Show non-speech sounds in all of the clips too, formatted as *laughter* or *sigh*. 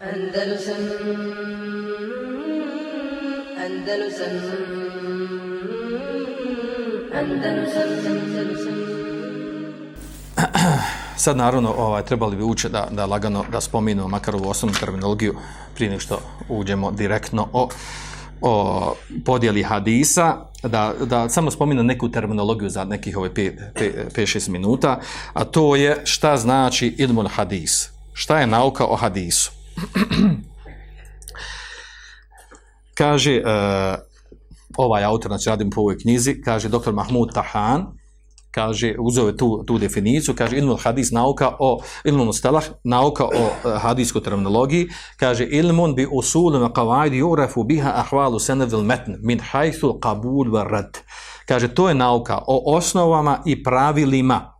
Andalusam Andalusam Andalusam Andalusam Sad naravno ovaj trebali bi ući da, da lagano da spominu makar ovu osnovnu terminologiju prije nego što uđemo direktno o, o podjeli hadisa, da, da samo spominu neku terminologiju za nekih ove 5-6 minuta, a to je šta znači ilmul hadis. Šta je nauka o hadisu? *clears throat* kaže uh, ovaj autor, znači radim po ovoj knjizi, kaže dr. Mahmud Tahan, kaže, uzove tu, tu definiciju, kaže ilmul hadis nauka o, ilmul mustalah nauka o e, uh, hadijskoj terminologiji, kaže ilmun bi usulima qavaidi urafu biha ahvalu senevil metn min hajthu qabul wa rad. Kaže, to je nauka o osnovama i pravilima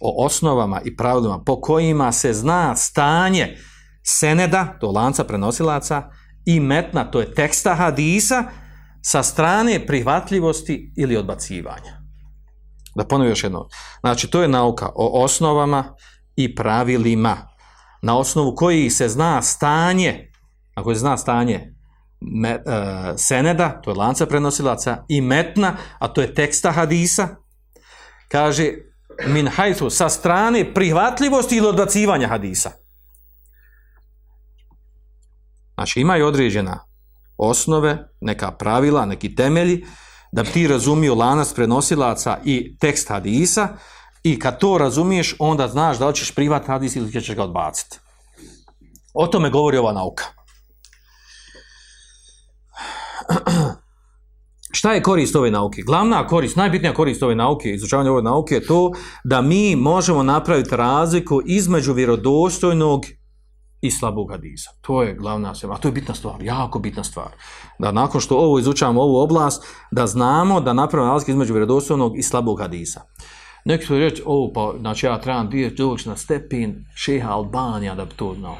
o osnovama i pravilima po kojima se zna stanje seneda, to lanca prenosilaca, i metna, to je teksta hadisa, sa strane prihvatljivosti ili odbacivanja. Da ponovim još jedno. Znači, to je nauka o osnovama i pravilima, na osnovu koji se zna stanje, ako se zna stanje me, e, seneda, to je lanca prenosilaca, i metna, a to je teksta hadisa, kaže, min hajthu, sa strane prihvatljivosti ili odbacivanja hadisa. Znači imaju određena osnove, neka pravila, neki temelji, da bi ti razumio lanac prenosilaca i tekst hadisa i kad to razumiješ, onda znaš da li ćeš privat hadis ili ćeš ga odbaciti. O tome govori ova nauka. *clears throat* Šta je korist ove nauke? Glavna korist, najbitnija korist ove nauke, izučavanje ove nauke je to da mi možemo napraviti razliku između vjerodostojnog i slabog hadisa. To je glavna stvar, a to je bitna stvar, jako bitna stvar. Da nakon što ovo izučavamo ovu oblast, da znamo da napravimo razliku između vjerodostojnog i slabog hadisa. Neki su reći, ovo pa, znači ja trebam doći na stepin šeha Albanija da bi to znao.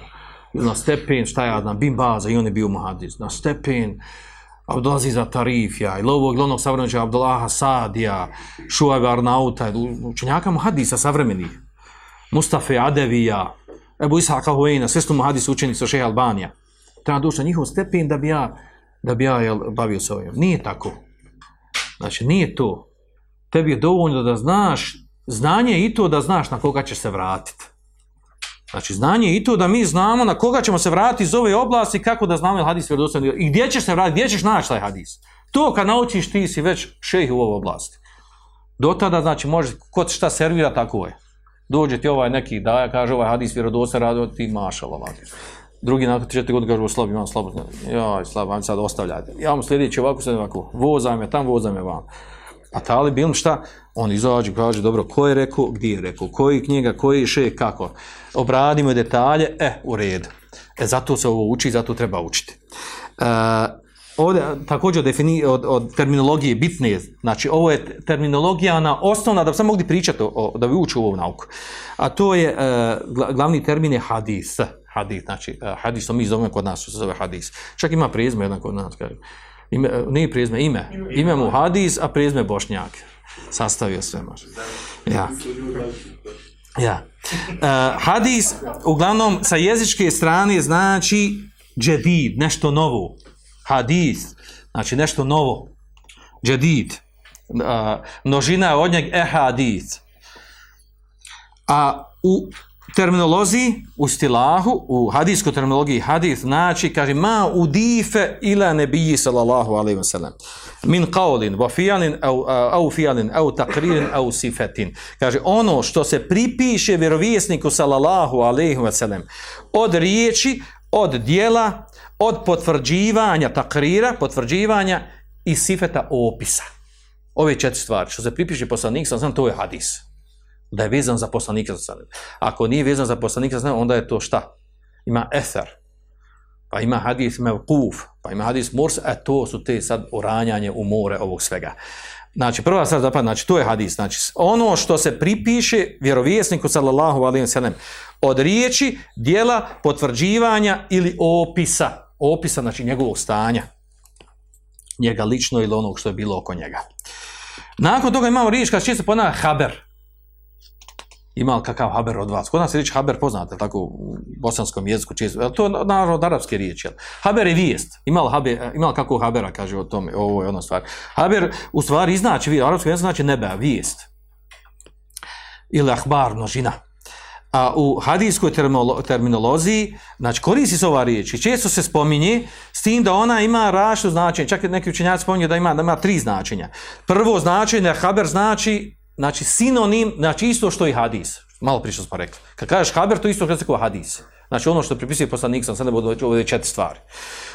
Na stepin, šta ja znam, Bin Baza i on je bio muhadis. Na stepin, Abdulazi za Tarifja, ili ovog glavnog savremenića Abdullaha Sadija, Šuajba Arnauta, učenjaka muhadisa savremenih, Mustafa Adevija, Ebu Ishaka Huayna, sve su muhadis učenici sa šeha Albanija. Treba doći na njihov stepen da bi ja, da bi ja jel, bavio se ovim. Nije tako. Znači, nije to. Tebi je dovoljno da znaš, znanje i to da znaš na koga ćeš se vratiti. Znači, znanje i to da mi znamo na koga ćemo se vratiti iz ove oblasti, kako da znamo hadis vjerodostojno i gdje ćeš se vratiti, gdje ćeš naći taj hadis. To kad naučiš ti si već šejh u ovoj oblasti. Do tada, znači, može, kod šta servira, tako je. Dođe ti ovaj neki daja, kaže ovaj hadis vjerodostojno radio, ti mašala hadis. Drugi nakon četiri godine kaže, slab, imam slabo. joj, slab, imam, sad ostavljajte. Ja vam sljedeći ovako, sad ovako, vozaj me tam, vozaj me vam. A tali Bilm šta? On izađe, kaže, dobro, ko je rekao, gdje je rekao, koji knjiga, koji še, kako. Obradimo detalje, e, u redu. E, zato se ovo uči, zato treba učiti. E, ovdje također od, defini, od, od terminologije bitne, znači ovo je terminologija na osnovna, da bi sam mogli pričati, o, da bi učio ovu nauku. A to je, e, glavni termin je hadis, hadis, znači e, hadis, to mi zovemo kod nas, se zove hadis. Čak ima prizme jedan kod nas, kažem. Ime, e, nije prizme, ime. Ime mu hadis, a prizme bošnjak. Sastavio sve, može. Ja. Ja. E, hadis, uglavnom, sa jezičke strane znači džedid, nešto novo hadis, znači nešto novo, džedid, množina od njeg ehadis. A u terminologiji, u stilahu, u hadijskoj terminologiji hadis, znači, kaže, ma udife ila nebiji sallallahu alaihi wa sallam. Min qaulin, wa fijalin, au, au fijalin, au takririn, au sifetin. Kaže, ono što se pripiše vjerovjesniku sallallahu alaihi wa sallam, od riječi, od dijela, od potvrđivanja takrira, potvrđivanja i sifeta opisa. Ove četiri stvari, što se pripiše poslanik, sam znam, to je hadis. Da je vezan za poslanika, sam znam. Ako nije vezan za poslanika, znam, onda je to šta? Ima ether, pa ima hadis mevkuf, pa ima hadis mors, a e, to su te sad oranjanje u more ovog svega. Znači, prva stvar zapravo, znači, to je hadis. Znači, ono što se pripiše vjerovjesniku, sallallahu alaihi wa sallam, od riječi, dijela, potvrđivanja ili opisa opisa znači njegovog stanja njega lično ili onog što je bilo oko njega nakon toga imamo riječ kada će ponavlja haber Ima li kakav haber od vas? Kod nas je riječ haber poznate, tako u bosanskom jeziku često. Je to naravno od arapske riječi? jel? Haber je vijest. Ima li, haber, eh, ima li kakvog habera, kaže o tome, ovo je ono stvar. Haber u stvari znači, vijest, u arapskom jeziku znači nebe, vijest. Ili ahbar, množina. A u hadijskoj termolo- terminologiji, znači koristi se ova riječ i često se spominje s tim da ona ima raštu značenje. Čak neki učenjaci spominju da ima, da ima tri značenja. Prvo značenje, haber znači, znači sinonim, znači isto što i hadis. Malo prije što smo rekli. Kad kažeš haber, to isto što se kao hadis. Znači ono što pripisuje poslanik sam, sad ne budu ove četiri stvari.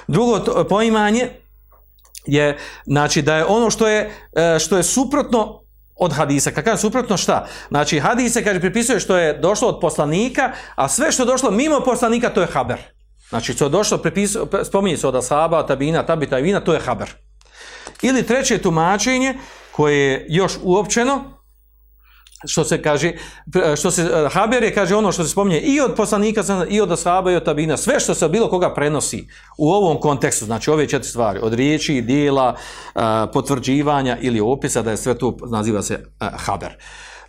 Drugo to, poimanje je, znači da je ono što je, e, što je suprotno od hadisa. Kad kaže suprotno šta? Znači hadise kaže pripisuje što je došlo od poslanika, a sve što je došlo mimo poslanika to je haber. Znači što je došlo pripisuje spominje se od asaba, tabina, tabita i vina, to je haber. Ili treće tumačenje koje je još uopćeno što se kaže eh, što se eh, haber je kaže ono što se spominje i od poslanika i od ashaba i od tabina sve što se bilo koga prenosi u ovom kontekstu znači ove četiri stvari od riječi dijela eh, potvrđivanja ili opisa da je sve to naziva se haber.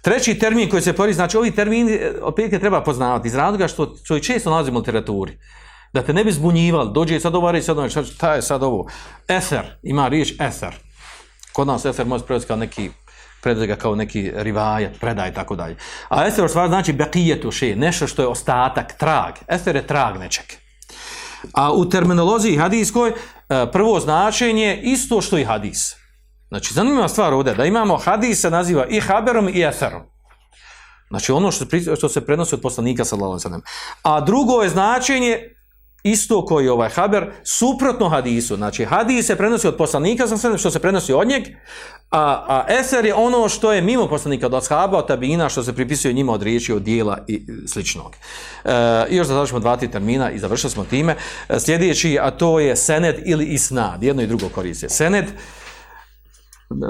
Treći termin koji se pori, znači ovi termini opet treba poznavati iz razloga što što i često nalazimo u literaturi. Da te ne bi zbunjivali dođe sad ova reći sad ovo šta je sad ovo? Eser ima riječ eser. Kod nas eser može prevesti kao neki predaje ga kao neki rivajet, predaj i tako dalje. A eser stvar znači bekijetu še, nešto što je ostatak, trag. Eser je trag nečeg. A u terminologiji hadijskoj e, prvo značenje isto što i hadis. Znači, zanimljiva stvar ovdje, da imamo hadis se naziva i haberom i eserom. Znači, ono što, što se prenosi od poslanika, sallallahu alejhi ve sellem. A drugo je značenje isto koji ovaj haber, suprotno hadisu. Znači, hadis se prenosi od poslanika, sam što se prenosi od njeg, a, a eser je ono što je mimo poslanika, od ashaba, od tabina, što se pripisuje njima od riječi, od dijela i sličnog. E, I još da završimo dva, tri termina i završili smo time. E, sljedeći, a to je sened ili isnad, jedno i drugo koriste. Sened,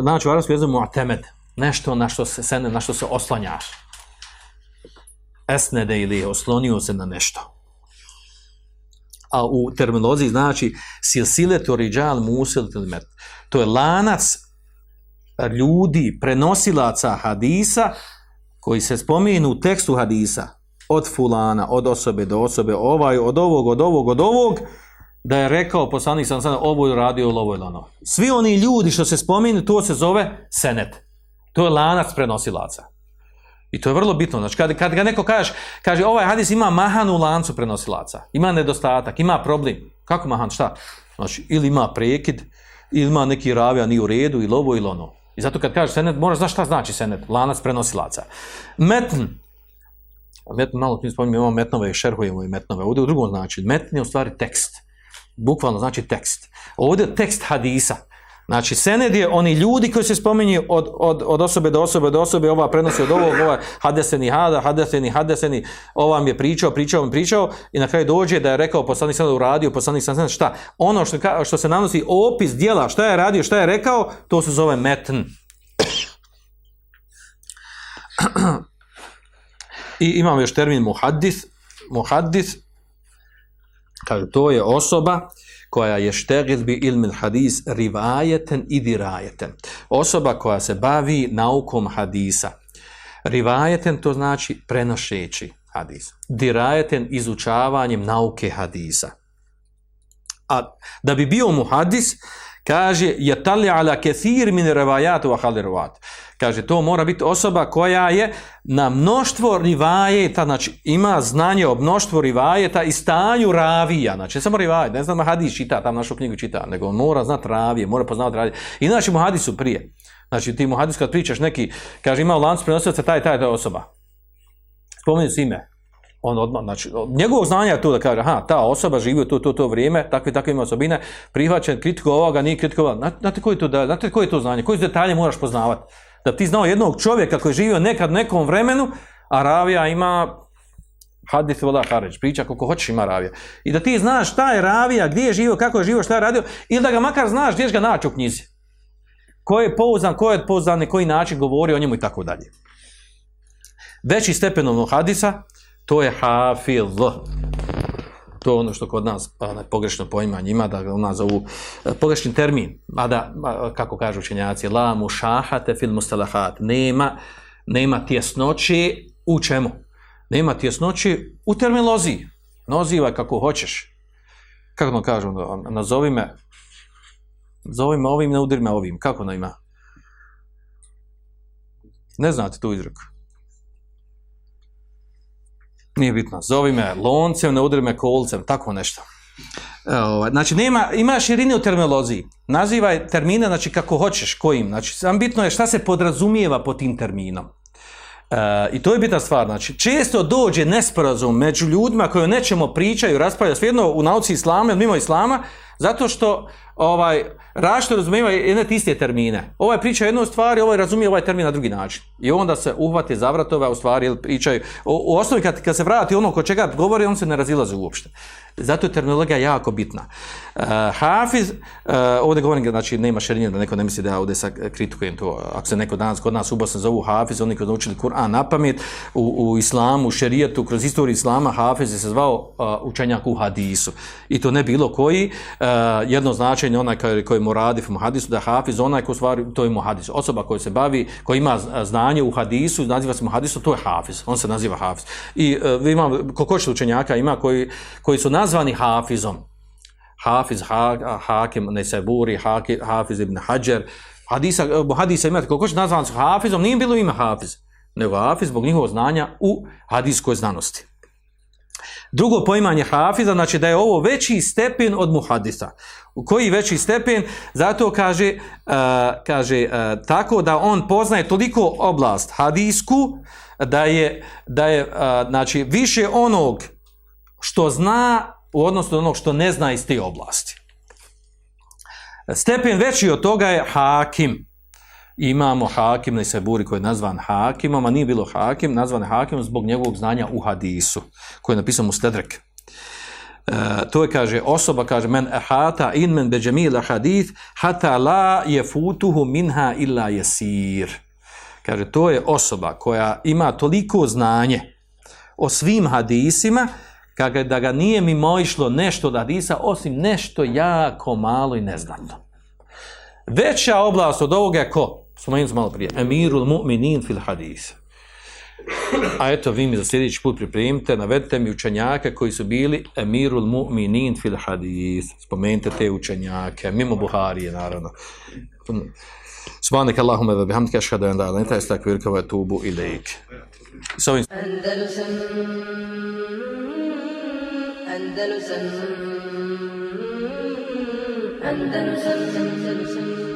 znači u arabskom jeziku mu'temed, nešto na što se sened, na što se oslanjaš. Esnede ili oslonio se na nešto a u terminologiji znači silsiletu riđal musil tilmet. To je lanac ljudi, prenosilaca hadisa, koji se spominu u tekstu hadisa, od fulana, od osobe do osobe, ovaj, od ovog, od ovog, od ovog, da je rekao poslanik sam sam, ovo je radio, ovo je ono. Svi oni ljudi što se spominu, to se zove senet. To je lanac prenosilaca. I to je vrlo bitno. Znači, kad, kad ga neko kaže, kaže, ovaj hadis ima mahan u lancu prenosilaca, ima nedostatak, ima problem. Kako mahan, šta? Znači, ili ima prekid, ili ima neki ravija ni u redu, ili ovo, ili ono. I zato kad kaže senet, moraš znaš šta znači senet, lanac prenosilaca. Metn, metn, malo tim spominjem, imamo metnove i šerhujemo i metnove. Ovdje u drugom znači, metn je u stvari tekst. Bukvalno znači tekst. Ovdje je tekst hadisa. Znači, sened je oni ljudi koji se spominju od, od, od osobe do osobe do osobe, ova prenosi od ovog, ova hadeseni hada, hadeseni, hadeseni, ova mi je pričao, pričao, mi pričao, i na kraju dođe da je rekao poslanik sam uradio, poslanik sam šta? Ono što, što se nanosi opis dijela, šta je radio, šta je rekao, to se zove metn. I imam još termin muhaddis, muhaddis, kaže, to je osoba, koja je štegil bi ilmil hadis rivajeten i dirajeten. Osoba koja se bavi naukom hadisa. Rivajeten to znači prenošeći hadis. Dirajeten izučavanjem nauke hadisa. A da bi bio mu hadis, kaže je tali ala kethir min revajatu wa haliruvat. Kaže, to mora biti osoba koja je na mnoštvo rivajeta, znači ima znanje o mnoštvu rivajeta i stanju ravija, znači samo rivajet, ne znam da hadis čita, tam našu knjigu čita, nego on mora znati ravije, mora poznati ravije. Inače mu hadisu prije. Znači ti mu hadis kad pričaš neki, kaže ima u lancu prenosioca taj, taj, taj osoba. Spomenu si ime. On odmah, znači, njegovog znanja je to da kaže, aha, ta osoba živi u to, to, to vrijeme, takve, takve ima osobine, prihvaćen, kritiku ovoga, nije kritiku ovoga. Znate koji je to, da, znate koje je to znanje, koji detalje moraš poznavati? da ti znao jednog čovjeka koji je živio nekad nekom vremenu, a ravija ima hadith vola haređ, priča koliko hoćeš ima ravija. I da ti znaš šta je ravija, gdje je živio, kako je živio, šta je radio, ili da ga makar znaš gdje ga naći u knjizi. Ko je pouzan, ko je pouzan, na koji način govori o njemu i tako dalje. Veći stepenovno hadisa, to je hafiz. to ono što kod nas pa onaj pogrešno poimanje ima da ga nas zovu e, pogrešni termin mada kako kažu učenjaci la mushahate fil mustalahat nema nema tjesnoći U čemu? Nema tjesnoći u terminoloziji. Nozivaj kako hoćeš. Kako ono kažu, nazovi me, zovi me ovim, ne udiri me ovim. Kako ono ima? Ne znate tu izreku. Nije bitno. Zovi me loncem, ne udri me kolcem, tako nešto. E, ovaj, znači, nema, ima širine u terminologiji. Nazivaj termine, znači, kako hoćeš, kojim. Znači, sam bitno je šta se podrazumijeva pod tim terminom. E, I to je bitna stvar. Znači, često dođe nesporazum među ljudima koji o nečemu pričaju, raspravljaju svejedno u nauci islama, mimo islama, zato što ovaj, različito razumijeva jedne tiste termine. Ovaj priča jednu stvar, ovaj razumije ovaj termin na drugi način. I onda se uhvati za vratove, u stvari pričaju. U, u osnovi kad, kad se vrati ono ko čega govori, on se ne razilaze uopšte. Zato je terminologija jako bitna. Uh, Hafiz, uh, ovdje govorim, znači nema šerinja da neko ne misli da ja ovdje sad kritikujem to. Ako se neko danas kod nas u Bosni zovu Hafiz, oni koji naučili Kur'an na pamet, u, u islamu, u šerijetu, kroz istoriju islama, Hafiz je se zvao uh, učenjak u hadisu. I to ne bilo koji. Uh, Eh, jedno značenje, onaj koji, koji muradif u hadisu, da Hafiz, onaj ko stvari, to je muhadis. Osoba koja se bavi, koja ima znanje u hadisu, naziva se muhadisu, to je Hafiz. On se naziva Hafiz. I eh, uh, ima, koliko učenjaka ima koji, koji su nazvani Hafizom. Hafiz, ha, Hakim, Neseburi, Hafiz ibn Hajar. Hadisa, eh, hadisa imate, koliko što nazvan su Hafizom, nije bilo ime Hafiz, nego Hafiz zbog njihovog znanja u hadiskoj znanosti. Drugo poimanje Hafiza, znači da je ovo veći stepen od muhadisa. U koji veći stepen? Zato kaže, uh, kaže uh, tako da on poznaje toliko oblast hadisku, da je, da je uh, znači, više onog što zna u odnosu onog što ne zna iz te oblasti. Stepen veći od toga je hakim. Imamo hakim na Isaburi koji je nazvan hakimom, a nije bilo hakim, nazvan hakimom zbog njegovog znanja u hadisu, koji je napisan u Stedrek. E, to je, kaže, osoba, kaže, men ehata in men beđemila hadith, hata la je futuhu minha illa jesir. Kaže, to je osoba koja ima toliko znanje o svim hadisima, kaže, da ga nije mimo išlo nešto od hadisa, osim nešto jako malo i neznatno. Veća oblast od ovoga je ko? Spomenuli smo malo prije. Emirul mu'minin fil hadis. A eto, vi mi za sljedeći put pripremite, navedite mi učenjake koji su bili emirul mu'minin fil hadis. Spomenite te učenjake, mimo Buharije, naravno. Subhanak Allahumma wa bihamdika ashhadu an la ilaha illa anta astaghfiruka wa atubu ilaik. So Andalusam Andalusam Andalusam Andalusam